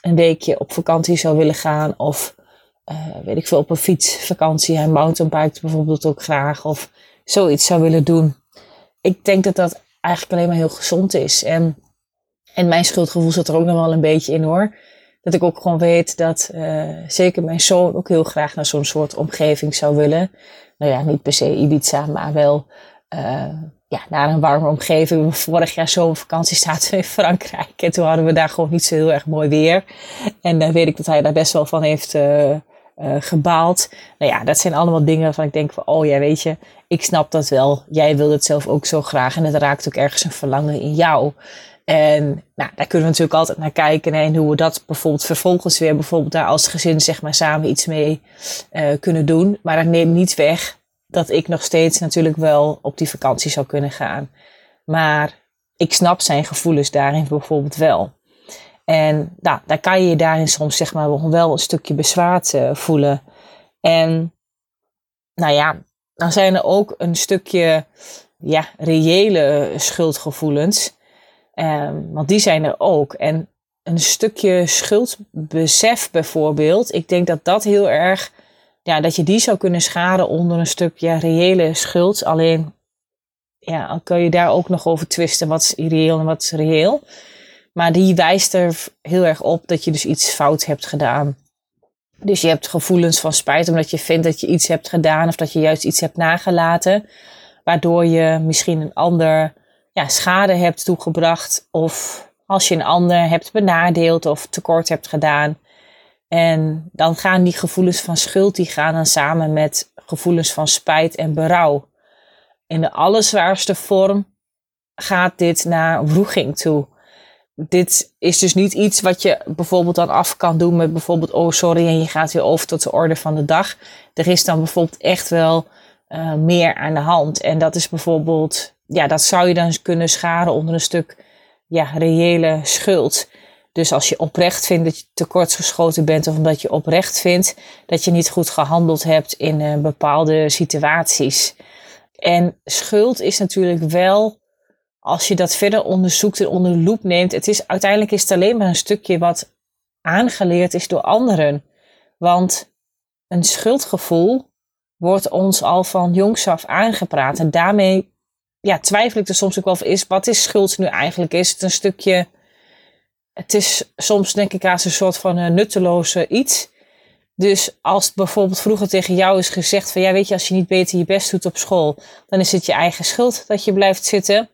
A: een weekje op vakantie zou willen gaan. Of uh, weet ik veel, op een fietsvakantie. Hij mountainbiked bijvoorbeeld ook graag. Of zoiets zou willen doen. Ik denk dat dat eigenlijk alleen maar heel gezond is. En, en mijn schuldgevoel zit er ook nog wel een beetje in hoor. Dat ik ook gewoon weet dat uh, zeker mijn zoon ook heel graag naar zo'n soort omgeving zou willen. Nou ja, niet per se Ibiza, maar wel uh, ja, naar een warme omgeving. Vorig jaar zomervakantie zaten we in Frankrijk. En toen hadden we daar gewoon niet zo heel erg mooi weer. En dan weet ik dat hij daar best wel van heeft uh, gebaald. Nou ja, dat zijn allemaal dingen waarvan ik denk van, oh ja, weet je, ik snap dat wel. Jij wil het zelf ook zo graag. En het raakt ook ergens een verlangen in jou. En nou, daar kunnen we natuurlijk altijd naar kijken. En hoe we dat bijvoorbeeld vervolgens weer bijvoorbeeld daar als gezin zeg maar samen iets mee uh, kunnen doen. Maar dat neemt niet weg dat ik nog steeds natuurlijk wel op die vakantie zou kunnen gaan. Maar ik snap zijn gevoelens daarin bijvoorbeeld wel. En nou, daar kan je je daarin soms zeg maar wel een stukje bezwaard uh, voelen. En nou ja, dan zijn er ook een stukje ja, reële schuldgevoelens. Um, want die zijn er ook. En een stukje schuldbesef bijvoorbeeld, ik denk dat dat heel erg, ja, dat je die zou kunnen schaden onder een stukje reële schuld. Alleen, ja, dan kun je daar ook nog over twisten wat is irreëel en wat is reëel. Maar die wijst er heel erg op dat je dus iets fout hebt gedaan. Dus je hebt gevoelens van spijt omdat je vindt dat je iets hebt gedaan of dat je juist iets hebt nagelaten. Waardoor je misschien een ander ja, schade hebt toegebracht of als je een ander hebt benadeeld of tekort hebt gedaan. En dan gaan die gevoelens van schuld, die gaan dan samen met gevoelens van spijt en berouw. In de allerzwaarste vorm gaat dit naar wroeging toe. Dit is dus niet iets wat je bijvoorbeeld dan af kan doen met bijvoorbeeld, oh sorry, en je gaat weer over tot de orde van de dag. Er is dan bijvoorbeeld echt wel uh, meer aan de hand. En dat is bijvoorbeeld, ja, dat zou je dan kunnen scharen onder een stuk ja, reële schuld. Dus als je oprecht vindt dat je tekortgeschoten bent, of omdat je oprecht vindt dat je niet goed gehandeld hebt in uh, bepaalde situaties. En schuld is natuurlijk wel, als je dat verder onderzoekt en onder de loep neemt, het is uiteindelijk is het alleen maar een stukje wat aangeleerd is door anderen. Want een schuldgevoel wordt ons al van jongs af aangepraat. En daarmee ja, twijfel ik er soms ook wel is, wat is schuld nu eigenlijk? Is het een stukje, het is soms denk ik als een soort van een nutteloze iets. Dus als bijvoorbeeld vroeger tegen jou is gezegd van ja weet je als je niet beter je best doet op school, dan is het je eigen schuld dat je blijft zitten.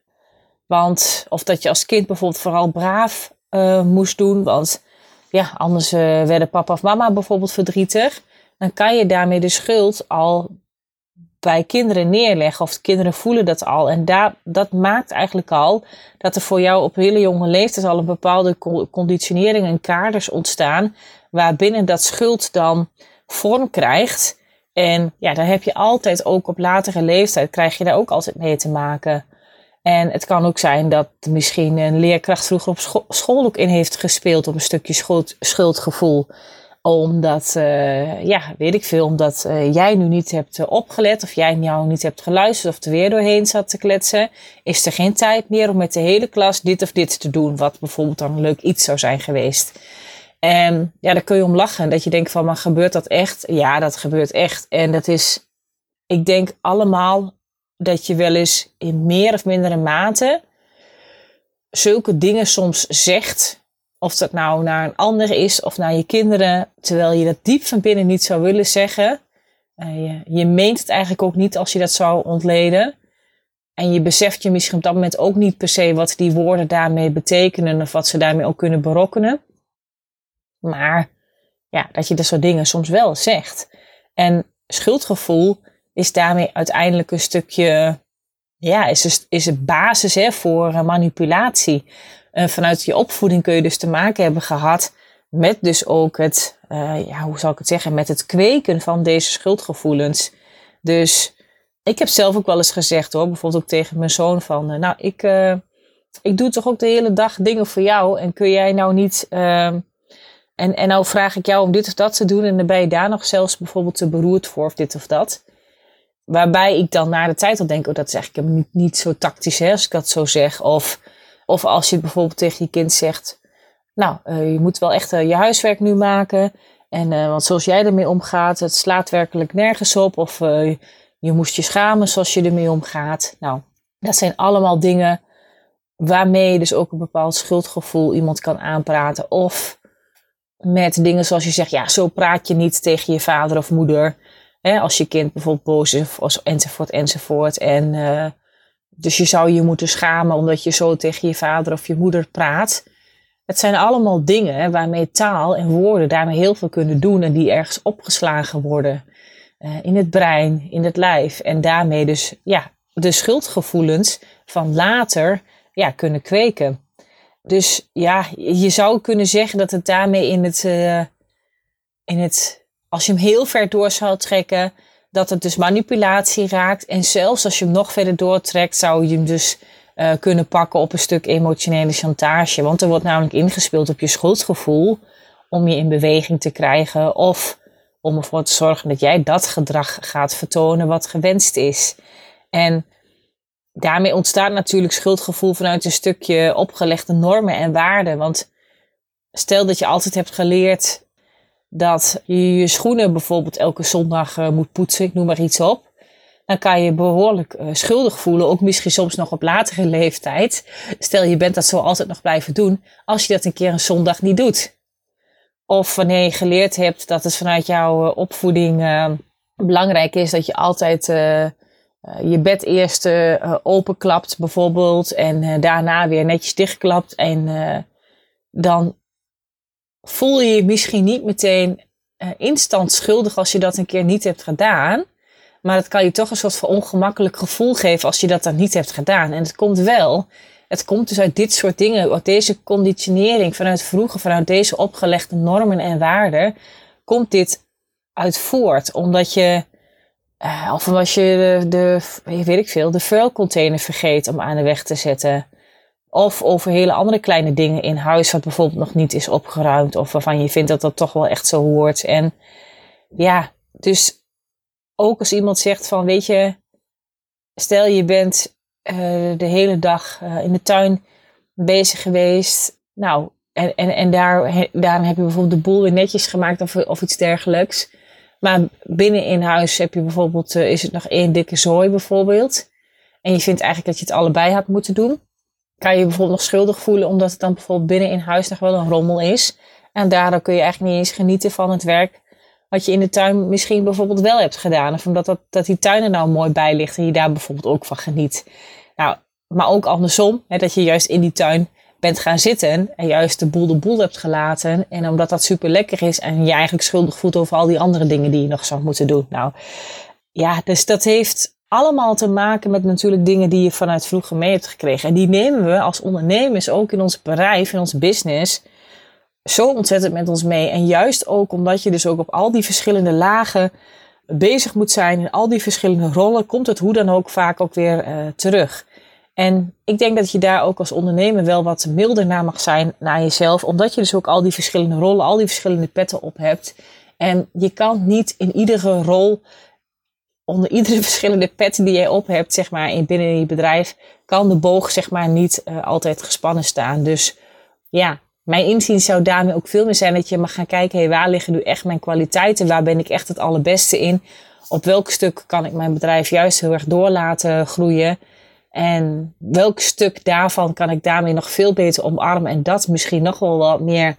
A: Want, of dat je als kind bijvoorbeeld vooral braaf uh, moest doen, want ja, anders uh, werden papa of mama bijvoorbeeld verdrietig. Dan kan je daarmee de schuld al bij kinderen neerleggen. Of de kinderen voelen dat al. En daar, dat maakt eigenlijk al dat er voor jou op hele jonge leeftijd al een bepaalde conditionering en kaders ontstaan. Waarbinnen dat schuld dan vorm krijgt. En ja, daar heb je altijd ook op latere leeftijd, krijg je daar ook altijd mee te maken. En het kan ook zijn dat misschien een leerkracht vroeger op school, ook in heeft gespeeld op een stukje schuld, schuldgevoel omdat, uh, ja, weet ik veel, omdat uh, jij nu niet hebt uh, opgelet of jij jou niet hebt geluisterd of er weer doorheen zat te kletsen, is er geen tijd meer om met de hele klas dit of dit te doen, wat bijvoorbeeld dan een leuk iets zou zijn geweest. En ja, daar kun je om lachen, dat je denkt van, maar gebeurt dat echt? Ja, dat gebeurt echt. En dat is, ik denk allemaal dat je wel eens in meer of mindere mate zulke dingen soms zegt of dat nou naar een ander is of naar je kinderen, terwijl je dat diep van binnen niet zou willen zeggen. Je, je meent het eigenlijk ook niet als je dat zou ontleden. En je beseft je misschien op dat moment ook niet per se wat die woorden daarmee betekenen of wat ze daarmee ook kunnen berokkenen. Maar ja, dat je dat soort dingen soms wel zegt. En schuldgevoel is daarmee uiteindelijk een stukje, ja, is, is, is het basis hè, voor manipulatie. Uh, vanuit je opvoeding kun je dus te maken hebben gehad met dus ook het, uh, ja, hoe zal ik het zeggen, met het kweken van deze schuldgevoelens. Dus ik heb zelf ook wel eens gezegd hoor, bijvoorbeeld ook tegen mijn zoon van, uh, nou ik, ik doe toch ook de hele dag dingen voor jou en kun jij nou niet, ehm, en, en nou vraag ik jou om dit of dat te doen en dan ben je daar nog zelfs bijvoorbeeld te beroerd voor of dit of dat. Waarbij ik dan na de tijd al denk, oh dat is eigenlijk niet, niet zo tactisch hè, als ik dat zo zeg. Of of als je bijvoorbeeld tegen je kind zegt, nou, uh, je moet wel echt uh, je huiswerk nu maken. En uh, want zoals jij ermee omgaat, het slaat werkelijk nergens op. Of je moest je schamen zoals je ermee omgaat. Nou, dat zijn allemaal dingen waarmee je dus ook een bepaald schuldgevoel iemand kan aanpraten. Of met dingen zoals je zegt, ja, zo praat je niet tegen je vader of moeder. Als je kind bijvoorbeeld boos is, of, enzovoort, enzovoort. En dus je zou je moeten schamen omdat je zo tegen je vader of je moeder praat. Het zijn allemaal dingen waarmee taal en woorden daarmee heel veel kunnen doen en die ergens opgeslagen worden. Uh, in het brein, in het lijf. En daarmee dus ja, de schuldgevoelens van later ja, kunnen kweken. Dus ja, je zou kunnen zeggen dat het daarmee in het, uh, in het als je hem heel ver door zou trekken, dat het dus manipulatie raakt. En zelfs als je hem nog verder doortrekt, zou je hem dus uh, kunnen pakken op een stuk emotionele chantage. Want er wordt namelijk ingespeeld op je schuldgevoel om je in beweging te krijgen. Of om ervoor te zorgen dat jij dat gedrag gaat vertonen wat gewenst is. En daarmee ontstaat natuurlijk schuldgevoel vanuit een stukje opgelegde normen en waarden. Want stel dat je altijd hebt geleerd dat je je schoenen bijvoorbeeld elke zondag uh, moet poetsen, ik noem maar iets op. Dan kan je behoorlijk uh, schuldig voelen, ook misschien soms nog op latere leeftijd. Stel je bent dat zo altijd nog blijven doen, als je dat een keer een zondag niet doet. Of wanneer je geleerd hebt dat het vanuit jouw uh, opvoeding belangrijk is dat je altijd je bed eerst openklapt bijvoorbeeld en daarna weer netjes dichtklapt en dan voel je je misschien niet meteen uh, instant schuldig als je dat een keer niet hebt gedaan. Maar het kan je toch een soort van ongemakkelijk gevoel geven als je dat dan niet hebt gedaan. En het komt wel, het komt dus uit dit soort dingen, uit deze conditionering vanuit vroeger, vanuit deze opgelegde normen en waarden, komt dit uit voort. Omdat je, uh, of omdat je de, de, weet ik veel, de vuilcontainer vergeet om aan de weg te zetten. Of over hele andere kleine dingen in huis, wat bijvoorbeeld nog niet is opgeruimd. Of waarvan je vindt dat dat toch wel echt zo hoort. En ja, dus ook als iemand zegt van, weet je, stel je bent uh, de hele dag uh, in de tuin bezig geweest. Nou, en, en, en daar, daarom heb je bijvoorbeeld de boel weer netjes gemaakt of, of iets dergelijks. Maar binnen in huis heb je bijvoorbeeld, uh, is het nog één dikke zooi bijvoorbeeld. En je vindt eigenlijk dat je het allebei had moeten doen kan je bijvoorbeeld nog schuldig voelen omdat het dan bijvoorbeeld binnen in huis nog wel een rommel is. En daardoor kun je eigenlijk niet eens genieten van het werk wat je in de tuin misschien bijvoorbeeld wel hebt gedaan. Of omdat dat, dat die tuin er nou mooi bij ligt en je daar bijvoorbeeld ook van geniet. Nou, maar ook andersom, hè, dat je juist in die tuin bent gaan zitten en juist de boel de boel hebt gelaten. En omdat dat super lekker is en je eigenlijk schuldig voelt over al die andere dingen die je nog zou moeten doen. Nou, ja, dus dat heeft allemaal te maken met natuurlijk dingen die je vanuit vroeger mee hebt gekregen. En die nemen we als ondernemers ook in ons bedrijf, in ons business, zo ontzettend met ons mee. En juist ook omdat je dus ook op al die verschillende lagen bezig moet zijn, in al die verschillende rollen, komt het hoe dan ook vaak ook weer uh, terug. En ik denk dat je daar ook als ondernemer wel wat milder naar mag zijn naar jezelf, omdat je dus ook al die verschillende rollen, al die verschillende petten op hebt. En je kan niet in iedere rol onder iedere verschillende pet die jij op hebt, zeg maar, in, binnen je bedrijf, kan de boog, zeg maar, niet uh, altijd gespannen staan. Dus ja, mijn inzien zou daarmee ook veel meer zijn dat je mag gaan kijken, hey, waar liggen nu echt mijn kwaliteiten? Waar ben ik echt het allerbeste in? Op welk stuk kan ik mijn bedrijf juist heel erg door laten groeien? En welk stuk daarvan kan ik daarmee nog veel beter omarmen en dat misschien nog wel wat meer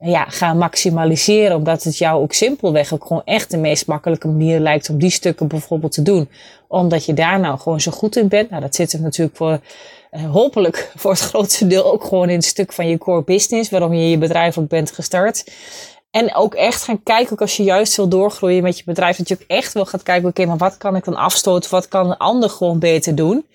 A: ja, gaan maximaliseren. Omdat het jou ook simpelweg ook gewoon echt de meest makkelijke manier lijkt om die stukken bijvoorbeeld te doen. Omdat je daar nou gewoon zo goed in bent. Nou, dat zit natuurlijk voor, uh, hopelijk voor het grootste deel ook gewoon in het stuk van je core business. Waarom je je bedrijf ook bent gestart. En ook echt gaan kijken, ook als je juist wil doorgroeien met je bedrijf, dat je ook echt wel gaat kijken, oké, maar wat kan ik dan afstoten? Wat kan een ander gewoon beter doen?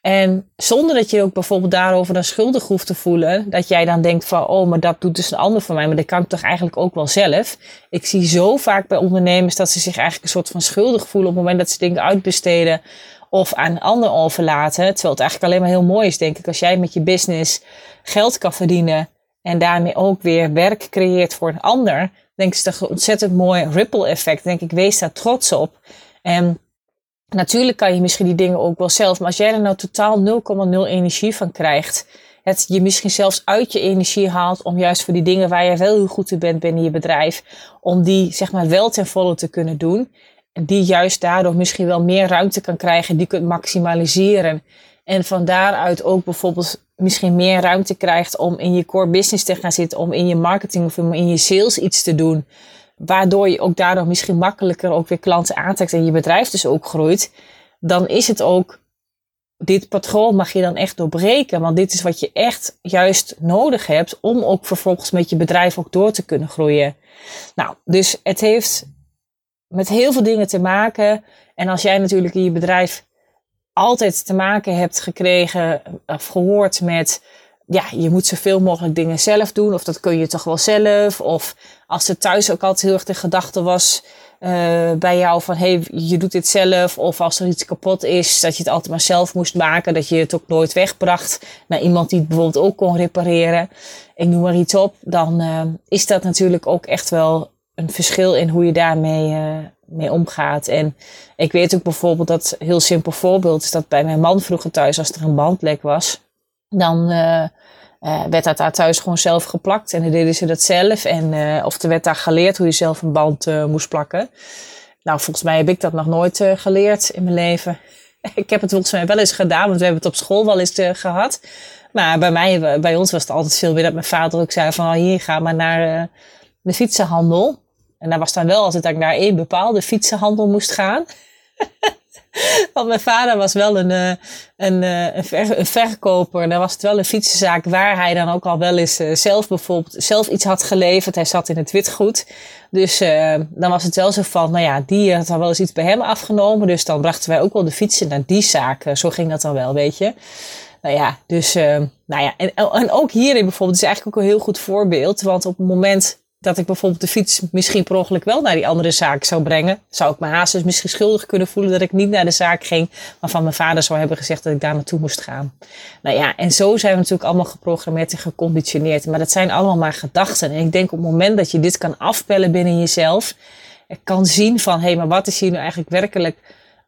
A: En zonder dat je ook bijvoorbeeld daarover dan schuldig hoeft te voelen. Dat jij dan denkt van, oh, maar dat doet dus een ander voor mij. Maar dat kan ik toch eigenlijk ook wel zelf. Ik zie zo vaak bij ondernemers dat ze zich eigenlijk een soort van schuldig voelen. op het moment dat ze dingen uitbesteden. Of aan een ander overlaten. Terwijl het eigenlijk alleen maar heel mooi is, denk ik. Als jij met je business geld kan verdienen. En daarmee ook weer werk creëert voor een ander. Denk ik, is toch een ontzettend mooi ripple effect. Denk ik, wees daar trots op. En Natuurlijk kan je misschien die dingen ook wel zelf, maar als jij er nou totaal 0,0 energie van krijgt, het je misschien zelfs uit je energie haalt om juist voor die dingen waar je wel heel goed in bent binnen je bedrijf, om die zeg maar wel ten volle te kunnen doen. En die juist daardoor misschien wel meer ruimte kan krijgen, die kunt maximaliseren. En van daaruit ook bijvoorbeeld misschien meer ruimte krijgt om in je core business te gaan zitten, om in je marketing of in je sales iets te doen. Waardoor je ook daardoor misschien makkelijker ook weer klanten aantrekt en je bedrijf dus ook groeit. Dan is het ook, dit patroon mag je dan echt doorbreken. Want dit is wat je echt juist nodig hebt om ook vervolgens met je bedrijf ook door te kunnen groeien. Nou, dus het heeft met heel veel dingen te maken. En als jij natuurlijk in je bedrijf altijd te maken hebt gekregen of gehoord met ja, je moet zoveel mogelijk dingen zelf doen. Of dat kun je toch wel zelf. Of als het thuis ook altijd heel erg de gedachte was uh, bij jou van hey, je doet dit zelf. Of als er iets kapot is, dat je het altijd maar zelf moest maken. Dat je het ook nooit wegbracht naar iemand die het bijvoorbeeld ook kon repareren. Ik noem maar iets op. Dan uh, is dat natuurlijk ook echt wel een verschil in hoe je daarmee uh, mee omgaat. En ik weet ook bijvoorbeeld dat, heel simpel voorbeeld, is dat bij mijn man vroeger thuis, als er een bandlek was, dan uh, uh, werd dat daar thuis gewoon zelf geplakt. En dan deden ze dat zelf. En, of er werd daar geleerd hoe je zelf een band moest plakken. Nou, volgens mij heb ik dat nog nooit geleerd in mijn leven. ik heb het volgens mij wel eens gedaan, want we hebben het op school wel eens gehad. Maar bij mij, bij ons was het altijd veel meer dat mijn vader ook zei van, oh, hier ga maar naar de fietsenhandel. En daar was dan wel altijd dat ik naar één bepaalde fietsenhandel moest gaan. Want mijn vader was wel een, eh, een, eh, een, ver, een verkoper. Dan was het wel een fietsenzaak waar hij dan ook al wel eens eh, zelf bijvoorbeeld zelf iets had geleverd. Hij zat in het witgoed. Dus dan was het wel zo van, nou ja, die had al wel eens iets bij hem afgenomen. Dus dan brachten wij ook wel de fietsen naar die zaak. zo ging dat dan wel, weet je. Nou ja, dus, nou ja, en, en ook hierin bijvoorbeeld is eigenlijk ook een heel goed voorbeeld. Want op het moment dat ik bijvoorbeeld de fiets misschien per ongeluk wel naar die andere zaak zou brengen, zou ik me haast dus misschien schuldig kunnen voelen dat ik niet naar de zaak ging, waarvan mijn vader zou hebben gezegd dat ik daar naartoe moest gaan. Nou ja, en zo zijn we natuurlijk allemaal geprogrammeerd en geconditioneerd. Maar dat zijn allemaal maar gedachten. En ik denk op het moment dat je dit kan afpellen binnen jezelf, kan zien van, hé, hey, maar wat is hier nu eigenlijk werkelijk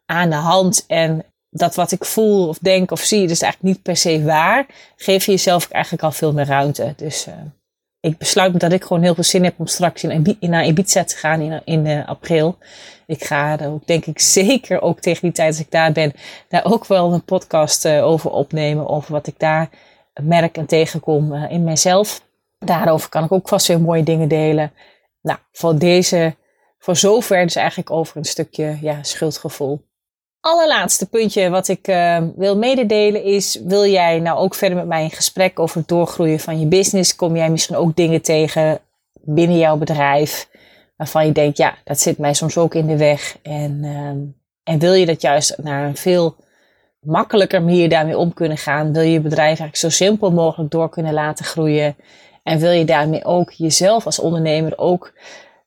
A: aan de hand? En dat wat ik voel of denk of zie, dus eigenlijk niet per se waar, geef je jezelf eigenlijk al veel meer ruimte. Dus... Uh, ik besluit dat ik gewoon heel veel zin heb om straks in, naar Ibiza te gaan in, in uh, april. Ik ga ook, denk ik, zeker ook tegen die tijd als ik daar ben, daar ook wel een podcast uh, over opnemen. Over wat ik daar merk en tegenkom uh, in mijzelf. Daarover kan ik ook vast weer mooie dingen delen. Nou, voor deze, voor zover dus eigenlijk over een stukje ja, schuldgevoel allerlaatste puntje wat ik uh, wil mededelen is: wil jij nou ook verder met mij in gesprek over het doorgroeien van je business? Kom jij misschien ook dingen tegen binnen jouw bedrijf waarvan je denkt, ja, dat zit mij soms ook in de weg. En, uh, en wil je dat juist naar een veel makkelijker manier daarmee om kunnen gaan? Wil je je bedrijf eigenlijk zo simpel mogelijk door kunnen laten groeien? En wil je daarmee ook jezelf als ondernemer ook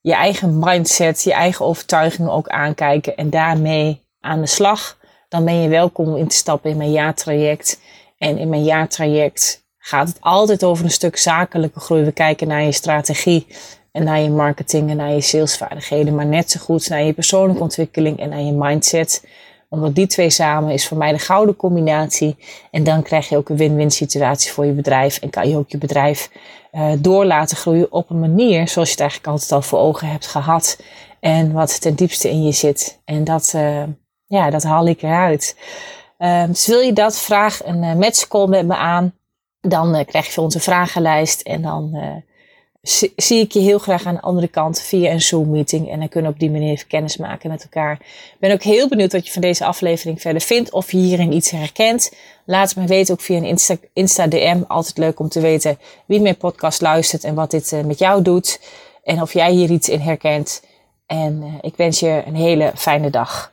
A: je eigen mindset, je eigen overtuigingen ook aankijken en daarmee aan de slag, dan ben je welkom om in te stappen in mijn jaartraject. En in mijn jaartraject gaat het altijd over een stuk zakelijke groei. We kijken naar je strategie en naar je marketing en naar je salesvaardigheden, maar net zo goed naar je persoonlijke ontwikkeling en naar je mindset. Omdat die twee samen is voor mij de gouden combinatie. En dan krijg je ook een win-win situatie voor je bedrijf. En kan je ook je bedrijf uh, door laten groeien op een manier zoals je het eigenlijk altijd al voor ogen hebt gehad. En wat ten diepste in je zit. En dat, uh, ja, dat haal ik eruit. Uh, dus wil je dat, vraag een uh, matchcall met me aan. Dan uh, krijg je onze vragenlijst. En dan uh, zie ik je heel graag aan de andere kant via een Zoom-meeting. En dan kunnen we op die manier kennis maken met elkaar. Ik ben ook heel benieuwd wat je van deze aflevering verder vindt. Of je hierin iets herkent. Laat het me weten, ook via een Insta, Insta DM. Altijd leuk om te weten wie mijn podcast luistert en wat dit met jou doet. En of jij hier iets in herkent. En ik wens je een hele fijne dag.